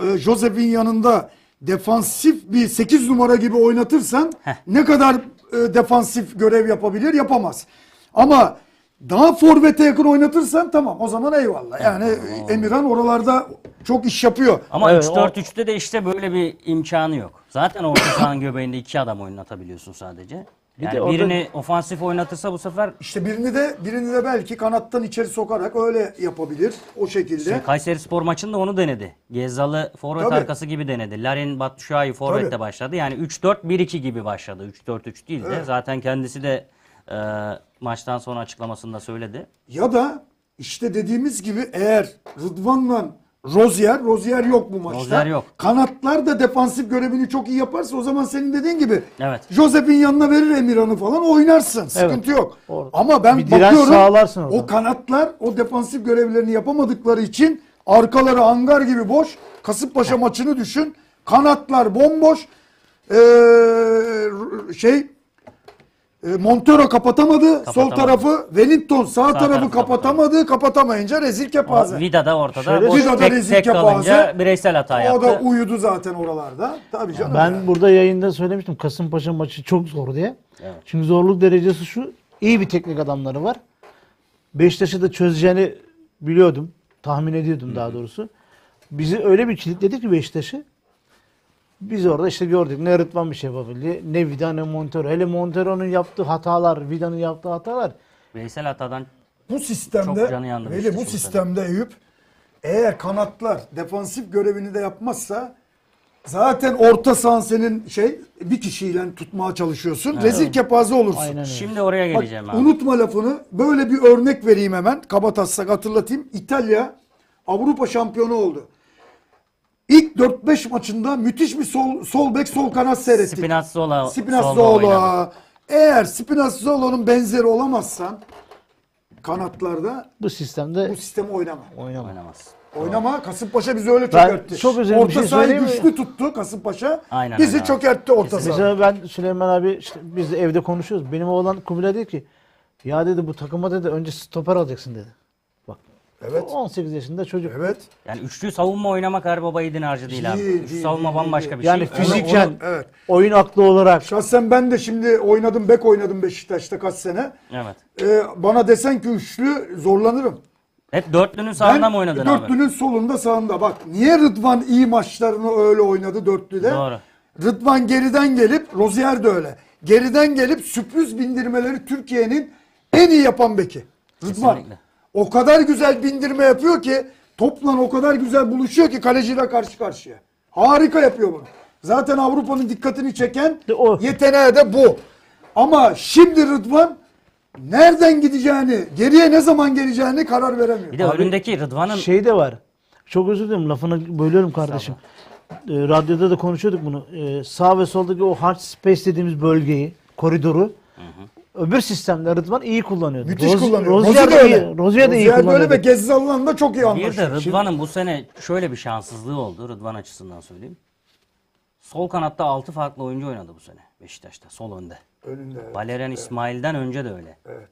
Speaker 2: e, Josef'in yanında defansif bir 8 numara gibi oynatırsan
Speaker 1: Heh.
Speaker 2: ne kadar e, defansif görev yapabilir yapamaz. Ama daha forvete yakın oynatırsan tamam o zaman eyvallah. Yani Emirhan oralarda çok iş yapıyor.
Speaker 1: Ama
Speaker 3: Evet,
Speaker 1: 3-4-3'te de işte böyle bir imkanı yok. Zaten orta sahanın göbeğinde iki adam oynatabiliyorsun sadece. Yani
Speaker 3: de orada-
Speaker 1: birini ofansif oynatırsa bu sefer
Speaker 2: İşte birini de birini de belki kanattan içeri sokarak öyle yapabilir o şekilde.
Speaker 1: Şimdi Kayseri Spor maçında onu denedi. Gezzalı forvet
Speaker 2: Tabii.
Speaker 1: arkası gibi denedi. Larin Batshuayi forvette
Speaker 2: Tabii.
Speaker 1: başladı. Yani 3-4-1-2 gibi başladı. 3-4-3 değil de.
Speaker 2: Evet.
Speaker 1: Zaten kendisi de e, maçtan sonra açıklamasında söyledi.
Speaker 2: Ya da işte dediğimiz gibi eğer Rıdvan'la Rozier, Rozier yok bu maçta.
Speaker 1: Rozier yok.
Speaker 2: Kanatlar da defansif görevini çok iyi yaparsa o zaman senin dediğin gibi
Speaker 1: Evet.
Speaker 2: Josep'in yanına verir Emirhan'ı falan oynarsın. Sıkıntı yok.
Speaker 3: Orada.
Speaker 2: Ama ben
Speaker 3: Bir direnç
Speaker 2: bakıyorum
Speaker 3: sağlarsın orada.
Speaker 2: o kanatlar o defansif görevlerini yapamadıkları için arkaları hangar gibi boş. Kasımpaşa maçını düşün. Kanatlar bomboş. Ee, şey e, Montero kapatamadı. Sol tarafı Wellington sağ, tarafı
Speaker 1: tarafı
Speaker 2: kapatamadı. Kapatamayınca rezil kepaze.
Speaker 1: Vida da ortada.
Speaker 3: Şöyle
Speaker 1: boş,
Speaker 2: Vida da
Speaker 1: tek,
Speaker 2: rezil
Speaker 1: tek kalınca
Speaker 2: kepaze.
Speaker 1: bireysel hata
Speaker 2: O
Speaker 1: yaptı.
Speaker 2: da uyudu zaten oralarda. Tabii canım.
Speaker 3: Ben
Speaker 2: ya.
Speaker 3: burada yayında söylemiştim Kasımpaşa maçı çok zor diye.
Speaker 1: Evet.
Speaker 3: Çünkü zorluk derecesi şu. iyi bir teknik adamları var. Beşiktaş'ı da çözeceğini biliyordum. Tahmin ediyordum daha doğrusu. Bizi öyle bir kilitledi ki Beşiktaş'ı. Biz orada işte gördük ne Rıdvan bir şey yapabildi, ne Vida ne Montero. Hele Montero'nun yaptığı hatalar, Vida'nın yaptığı hatalar
Speaker 1: Veysel Ata'dan
Speaker 2: Bu sistemde
Speaker 1: Çok canı yandı
Speaker 2: Veli,
Speaker 1: Beşiktaş'ın
Speaker 2: bu sistemde Eyüp eğer kanatlar defansif görevini de yapmazsa zaten orta sahan senin şey bir kişiyle tutmaya çalışıyorsun. Rezil kepaze olursun.
Speaker 3: Aynen öyle.
Speaker 1: şimdi oraya
Speaker 2: Bak,
Speaker 1: geleceğim abi.
Speaker 2: unutma lafını. Böyle bir örnek vereyim hemen. Kaba taslak hatırlatayım. İtalya Avrupa şampiyonu oldu. İlk 4-5 maçında müthiş bir sol, sol bek sol kanat seyrettik.
Speaker 1: Spinazzola
Speaker 2: Spinazzola. Eğer Spinazzola'nın benzeri olamazsan kanatlarda
Speaker 3: Bu sistemde
Speaker 2: bu sistemi oynama.
Speaker 3: oynama.
Speaker 1: Oynamaz.
Speaker 2: Oynama. Kasımpaşa bizi öyle
Speaker 3: Ben
Speaker 2: çökertti.
Speaker 3: çok özel bir
Speaker 2: orta
Speaker 3: şey
Speaker 2: sahayı
Speaker 3: söyleyeyim mi?
Speaker 2: güçlü tuttu Kasımpaşa.
Speaker 1: Aynen
Speaker 2: bizi
Speaker 1: abi.
Speaker 2: çökertti orta saha.
Speaker 3: Mesela ben Süleyman abi işte biz de evde konuşuyoruz. Benim oğlan Kubilay dedi ki ya dedi bu takıma dedi önce stoper alacaksın dedi.
Speaker 2: Evet.
Speaker 3: 18 yaşında çocuk.
Speaker 2: Evet.
Speaker 1: Yani üçlü savunma oynamak her baba yiğidin harcı değil, abi.
Speaker 2: Değil,
Speaker 1: Üçlü
Speaker 2: değil,
Speaker 1: savunma
Speaker 2: değil,
Speaker 1: bambaşka
Speaker 2: değil.
Speaker 1: bir
Speaker 3: Yani
Speaker 1: şey.
Speaker 3: fiziken,
Speaker 2: onu- evet.
Speaker 3: oyun aklı olarak
Speaker 2: Şahsen ben de şimdi oynadım, bek oynadım Beşiktaş'ta kaç sene.
Speaker 1: Evet.
Speaker 2: Ee, bana desen ki üçlü zorlanırım.
Speaker 1: Hep dörtlünün sağında mı oynadın abi?
Speaker 2: dörtlünün solunda sağında. Bak niye Rıdvan iyi maçlarını öyle oynadı dörtlüde?
Speaker 1: Doğru.
Speaker 2: Rıdvan geriden gelip, Rozier de öyle. Geriden gelip sürpriz bindirmeleri Türkiye'nin en iyi yapan beki. Rıdvan.
Speaker 1: Kesinlikle.
Speaker 2: O kadar güzel bindirme yapıyor ki topla o kadar güzel buluşuyor ki kaleciyle karşı karşıya. Harika yapıyor bunu. Zaten Avrupa'nın dikkatini çeken
Speaker 3: o.
Speaker 2: yeteneği de bu. Ama şimdi Rıdvan nereden gideceğini, geriye ne zaman geleceğini karar veremiyor.
Speaker 1: Bir de önündeki Rıdvan'ın
Speaker 3: şey de var. Çok özür dilerim lafını bölüyorum kardeşim. Ee, radyoda da konuşuyorduk bunu. Ee, sağ ve soldaki o hard space dediğimiz bölgeyi, koridoru öbür sistemde Rıdvan iyi kullanıyordu.
Speaker 2: Müthiş
Speaker 3: Roz-
Speaker 2: kullanıyor.
Speaker 3: Rozier de iyi, Rozier de iyi
Speaker 2: Rozier de öyle
Speaker 3: kullanıyordu.
Speaker 2: ve Gezzal'la da çok iyi
Speaker 1: bir
Speaker 2: anlaşıyor.
Speaker 1: de Rıdvan'ın bu sene şöyle bir şanssızlığı oldu Rıdvan açısından söyleyeyim. Sol kanatta 6 farklı oyuncu oynadı bu sene Beşiktaş'ta sol önde.
Speaker 2: Önünde. evet.
Speaker 1: Valerian İsmail'den önce de öyle.
Speaker 2: Evet.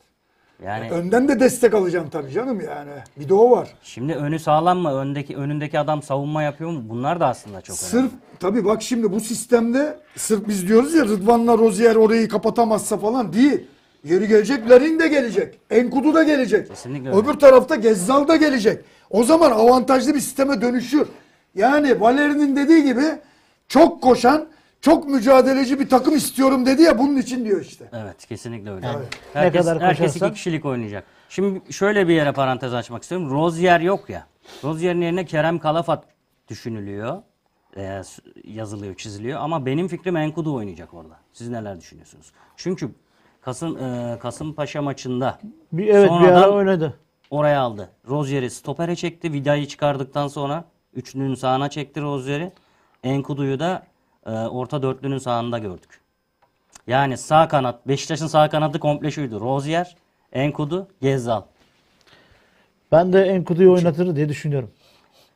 Speaker 1: Yani
Speaker 2: Önden de destek alacaksın tabii canım yani. Bir de o var.
Speaker 1: şimdi önü sağlam mı? Öndeki önündeki adam savunma yapıyor mu? Bunlar da aslında çok önemli.
Speaker 2: Sırf tabii bak şimdi bu sistemde sırf biz diyoruz ya Rıdvan'la Rozier orayı kapatamazsa falan değil. Yeri gelecek Larin de gelecek. Enkudu da gelecek.
Speaker 1: Kesinlikle öyle.
Speaker 2: Öbür tarafta Gezzal da gelecek. O zaman avantajlı bir sisteme dönüşür. Yani Valeri'nin dediği gibi çok koşan, çok mücadeleci bir takım istiyorum dedi ya bunun için diyor işte.
Speaker 1: Evet kesinlikle öyle.
Speaker 3: Ne
Speaker 1: Herkes,
Speaker 3: kadar
Speaker 1: herkes
Speaker 3: koşarsan-
Speaker 1: iki kişilik oynayacak. Şimdi şöyle bir yere parantez açmak istiyorum. Rozier yok ya. Rozier'in yerine Kerem Kalafat düşünülüyor. Ee, s- yazılıyor, çiziliyor. Ama benim fikrim Enkudu oynayacak orada. Siz neler düşünüyorsunuz? Çünkü Kasım e, Kasımpaşa maçında
Speaker 3: Bir, evet bir ara oynadı.
Speaker 1: oraya aldı. Rozier'i stopere çekti. Vida'yı çıkardıktan sonra üçlünün sağına çekti Rozier'i. Enkudu'yu da e, orta dörtlünün sağında gördük. Yani sağ kanat, Beşiktaş'ın sağ kanadı komple şuydu. Rozier, Enkudu, Gezzal.
Speaker 3: Ben de Enkudu'yu oynatır diye düşünüyorum.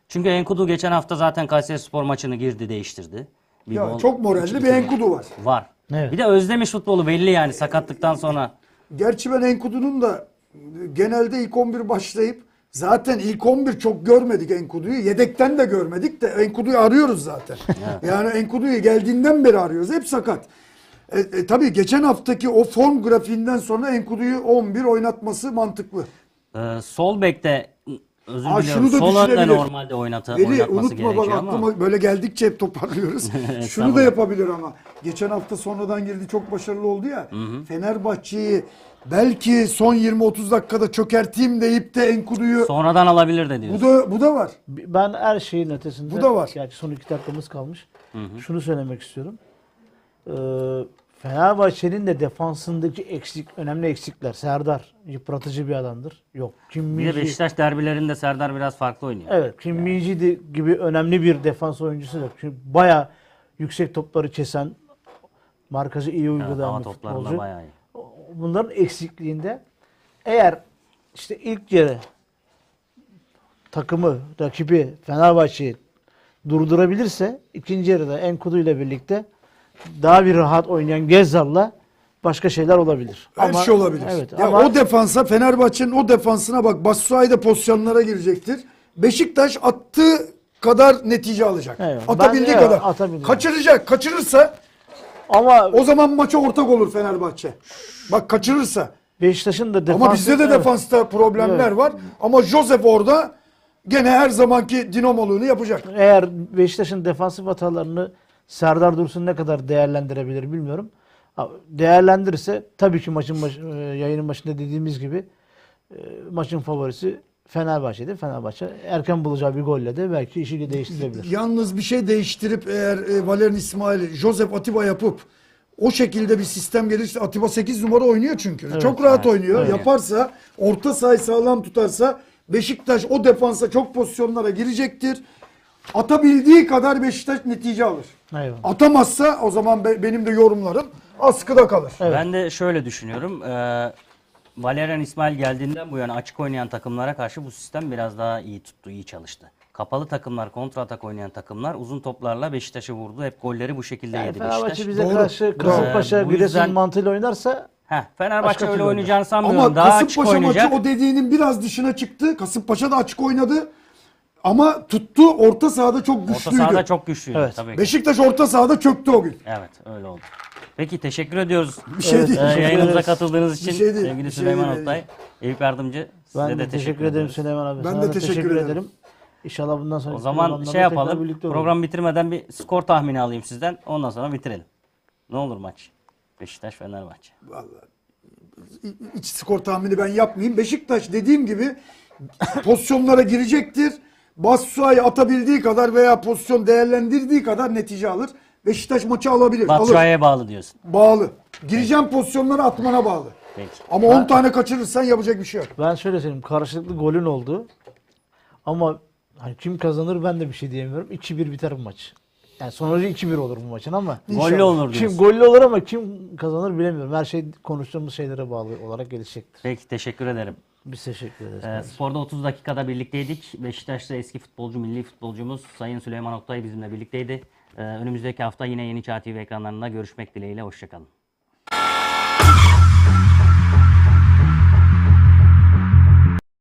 Speaker 1: Çünkü Enkudu geçen hafta zaten Kayseri Spor maçını girdi, değiştirdi. Bir
Speaker 2: Ya
Speaker 1: gol,
Speaker 2: çok moralli bir. Enkudu var.
Speaker 1: Var.
Speaker 3: Evet.
Speaker 1: Bir de özlemiş futbolu belli yani sakatlıktan sonra.
Speaker 2: Gerçi ben Enkudu'nun da genelde ilk 11 başlayıp zaten ilk 11 çok görmedik Enkudu'yu. Yedekten de görmedik de Enkudu'yu arıyoruz zaten. yani Enkudu'yu geldiğinden beri arıyoruz. Hep sakat. E, e, tabii geçen haftaki o form grafiğinden sonra Enkudu'yu 11 oynatması mantıklı.
Speaker 1: Ee, sol bekte özür
Speaker 2: Aa,
Speaker 1: diliyorum.
Speaker 2: şunu da
Speaker 1: Sol önde normalde oynatı,
Speaker 2: Veli
Speaker 1: oynatması
Speaker 2: unutma bak
Speaker 1: gerekiyor ama.
Speaker 2: aklıma böyle geldikçe hep toparlıyoruz. Şunu da
Speaker 1: Estağfurullah.
Speaker 2: yapabilir ama. Geçen hafta sonradan girdi çok başarılı oldu ya. Fenerbahçe'yi belki son 20-30 dakikada çökerteyim deyip de Enkudu'yu
Speaker 1: Sonradan alabilir de
Speaker 2: bu
Speaker 1: diyorsun.
Speaker 2: da bu da var.
Speaker 3: Ben her şeyin ötesinde.
Speaker 2: Bu da var.
Speaker 3: Gerçi son iki dakikamız kalmış. Şunu söylemek istiyorum. Ee, Fenerbahçe'nin de defansındaki eksik, önemli eksikler. Serdar yıpratıcı bir adamdır. Yok. Kim
Speaker 1: Bir de
Speaker 3: Minji-
Speaker 1: Beşiktaş derbilerinde Serdar biraz farklı oynuyor.
Speaker 3: Evet. Kim Minji de- gibi önemli bir defans oyuncusu yok. Çünkü baya yüksek topları kesen, markajı iyi
Speaker 1: Evet,
Speaker 3: uygulayan
Speaker 1: hava
Speaker 3: bir futbolcu. Bunların eksikliğinde eğer işte ilk yarı takımı, rakibi Fenerbahçe'yi durdurabilirse ikinci yarıda Enkudu ile birlikte daha bir rahat oynayan Gezzal'la başka şeyler olabilir.
Speaker 2: Her şey olabilir.
Speaker 3: Evet,
Speaker 2: ya
Speaker 3: ama
Speaker 2: o defansa Fenerbahçe'nin o defansına bak Batshuayi de pozisyonlara girecektir. Beşiktaş attığı kadar netice alacak.
Speaker 3: Evet,
Speaker 2: Atabildiği
Speaker 3: ben- evet,
Speaker 2: kadar.
Speaker 3: atabilir.
Speaker 2: Kaçıracak. Kaçırırsa
Speaker 3: ama
Speaker 2: o zaman maça ortak olur Fenerbahçe. Bak kaçırırsa.
Speaker 3: Beşiktaş'ın da defans
Speaker 2: Ama bizde de
Speaker 3: evet.
Speaker 2: defansta problemler
Speaker 3: Evet.
Speaker 2: var. Ama Joseph orada gene her zamanki dinamoluğunu yapacak.
Speaker 3: Eğer Beşiktaş'ın defansif hatalarını Serdar Dursun ne kadar değerlendirebilir bilmiyorum. Ha, Değerlendirirse tabii ki maçın baş, e, yayının başında dediğimiz gibi e, maçın favorisi Fenerbahçe'de. Fenerbahçe erken bulacağı bir golle de belki işi değiştirebilir.
Speaker 2: Yalnız bir şey değiştirip eğer e, Valerian İsmail, Josep Atiba yapıp o şekilde bir sistem gelirse Atiba 8 numara oynuyor çünkü. Çok rahat
Speaker 1: evet,
Speaker 2: oynuyor.
Speaker 1: oynuyor.
Speaker 2: Yaparsa, orta sahayı sağlam tutarsa Beşiktaş o defansa çok pozisyonlara girecektir. Atabildiği kadar Beşiktaş netice alır.
Speaker 3: Eyvallah.
Speaker 2: Atamazsa o zaman be- benim de yorumlarım askıda kalır.
Speaker 3: Evet.
Speaker 1: Ben de şöyle düşünüyorum. Ee, Valerian İsmail geldiğinden bu yana açık oynayan takımlara karşı bu sistem biraz daha iyi tuttu, iyi çalıştı. Kapalı takımlar, kontra atak oynayan takımlar uzun toplarla Beşiktaş'ı vurdu. Hep golleri bu şekilde
Speaker 3: Yani
Speaker 1: yedi
Speaker 3: Fenerbahçe
Speaker 1: Beşiktaş.
Speaker 3: bize
Speaker 2: Doğru.
Speaker 3: karşı. Kasımpaşa,
Speaker 1: Ee, bu
Speaker 3: Giresun
Speaker 1: yüzden-
Speaker 3: mantığıyla oynarsa
Speaker 1: Heh, Fenerbahçe
Speaker 3: Başka
Speaker 1: öyle oynayacağını sanmıyorum.
Speaker 2: Ama
Speaker 1: daha açık
Speaker 2: Kasımpaşa
Speaker 1: oynayacak.
Speaker 2: maçı o dediğinin biraz dışına çıktı. Kasımpaşa da açık oynadı. Ama tuttu orta sahada çok
Speaker 1: Orta
Speaker 2: güçlüydü.
Speaker 1: sahada çok güçlüydü
Speaker 3: Evet.
Speaker 1: tabii ki.
Speaker 2: Beşiktaş orta sahada çöktü o gün.
Speaker 1: Evet öyle oldu. Peki teşekkür ediyoruz.
Speaker 2: Bir şey değil.
Speaker 1: Ee, yayınımıza katıldığınız için
Speaker 2: Bir şey değil,
Speaker 1: sevgili
Speaker 2: bir şey
Speaker 1: Süleyman
Speaker 2: değil.
Speaker 1: Oktay, Eyüp Yardımcı size
Speaker 3: ben
Speaker 1: de
Speaker 3: de teşekkür, ederim
Speaker 1: ediyoruz.
Speaker 3: Süleyman abi.
Speaker 2: Ben
Speaker 3: Sana
Speaker 2: de
Speaker 3: da
Speaker 2: teşekkür
Speaker 3: teşekkür,
Speaker 2: ederim.
Speaker 3: ederim. İnşallah bundan sonra
Speaker 1: O zaman şey yapalım. Program bitirmeden bir skor tahmini alayım sizden. Ondan sonra bitirelim. Ne olur maç? Beşiktaş Fenerbahçe.
Speaker 2: İç skor tahmini ben yapmayayım. Beşiktaş dediğim gibi pozisyonlara girecektir. Batshuayi atabildiği kadar veya pozisyon değerlendirdiği kadar netice alır. Beşiktaş maçı alabilir. Alır.
Speaker 1: Batshuayi'ye bağlı diyorsun.
Speaker 2: Bağlı. Gireceğim pozisyonlara atmana bağlı.
Speaker 1: Peki.
Speaker 2: Ama 10 tane kaçırırsan yapacak bir şey yok.
Speaker 3: Ben şöyle söyleyeyim. Karşılıklı golün oldu. Ama hani kim kazanır ben de bir şey diyemiyorum. 2-1 biter bu maç. Yani sonucu 2-1 olur bu maçın ama
Speaker 1: Gollü olur
Speaker 3: kim
Speaker 1: diyorsun.
Speaker 3: gollü olur ama kim kazanır bilemiyorum. Her şey konuştuğumuz şeylere bağlı olarak gelişecektir.
Speaker 1: Peki teşekkür ederim.
Speaker 3: Biz teşekkür ederiz.
Speaker 1: Ee, sporda 30 dakikada birlikteydik. Beşiktaş'ta eski futbolcu, milli futbolcumuz Sayın Süleyman Oktay bizimle birlikteydi. Ee, önümüzdeki hafta yine Yeni Çağ TV ekranlarında görüşmek dileğiyle. Hoşçakalın.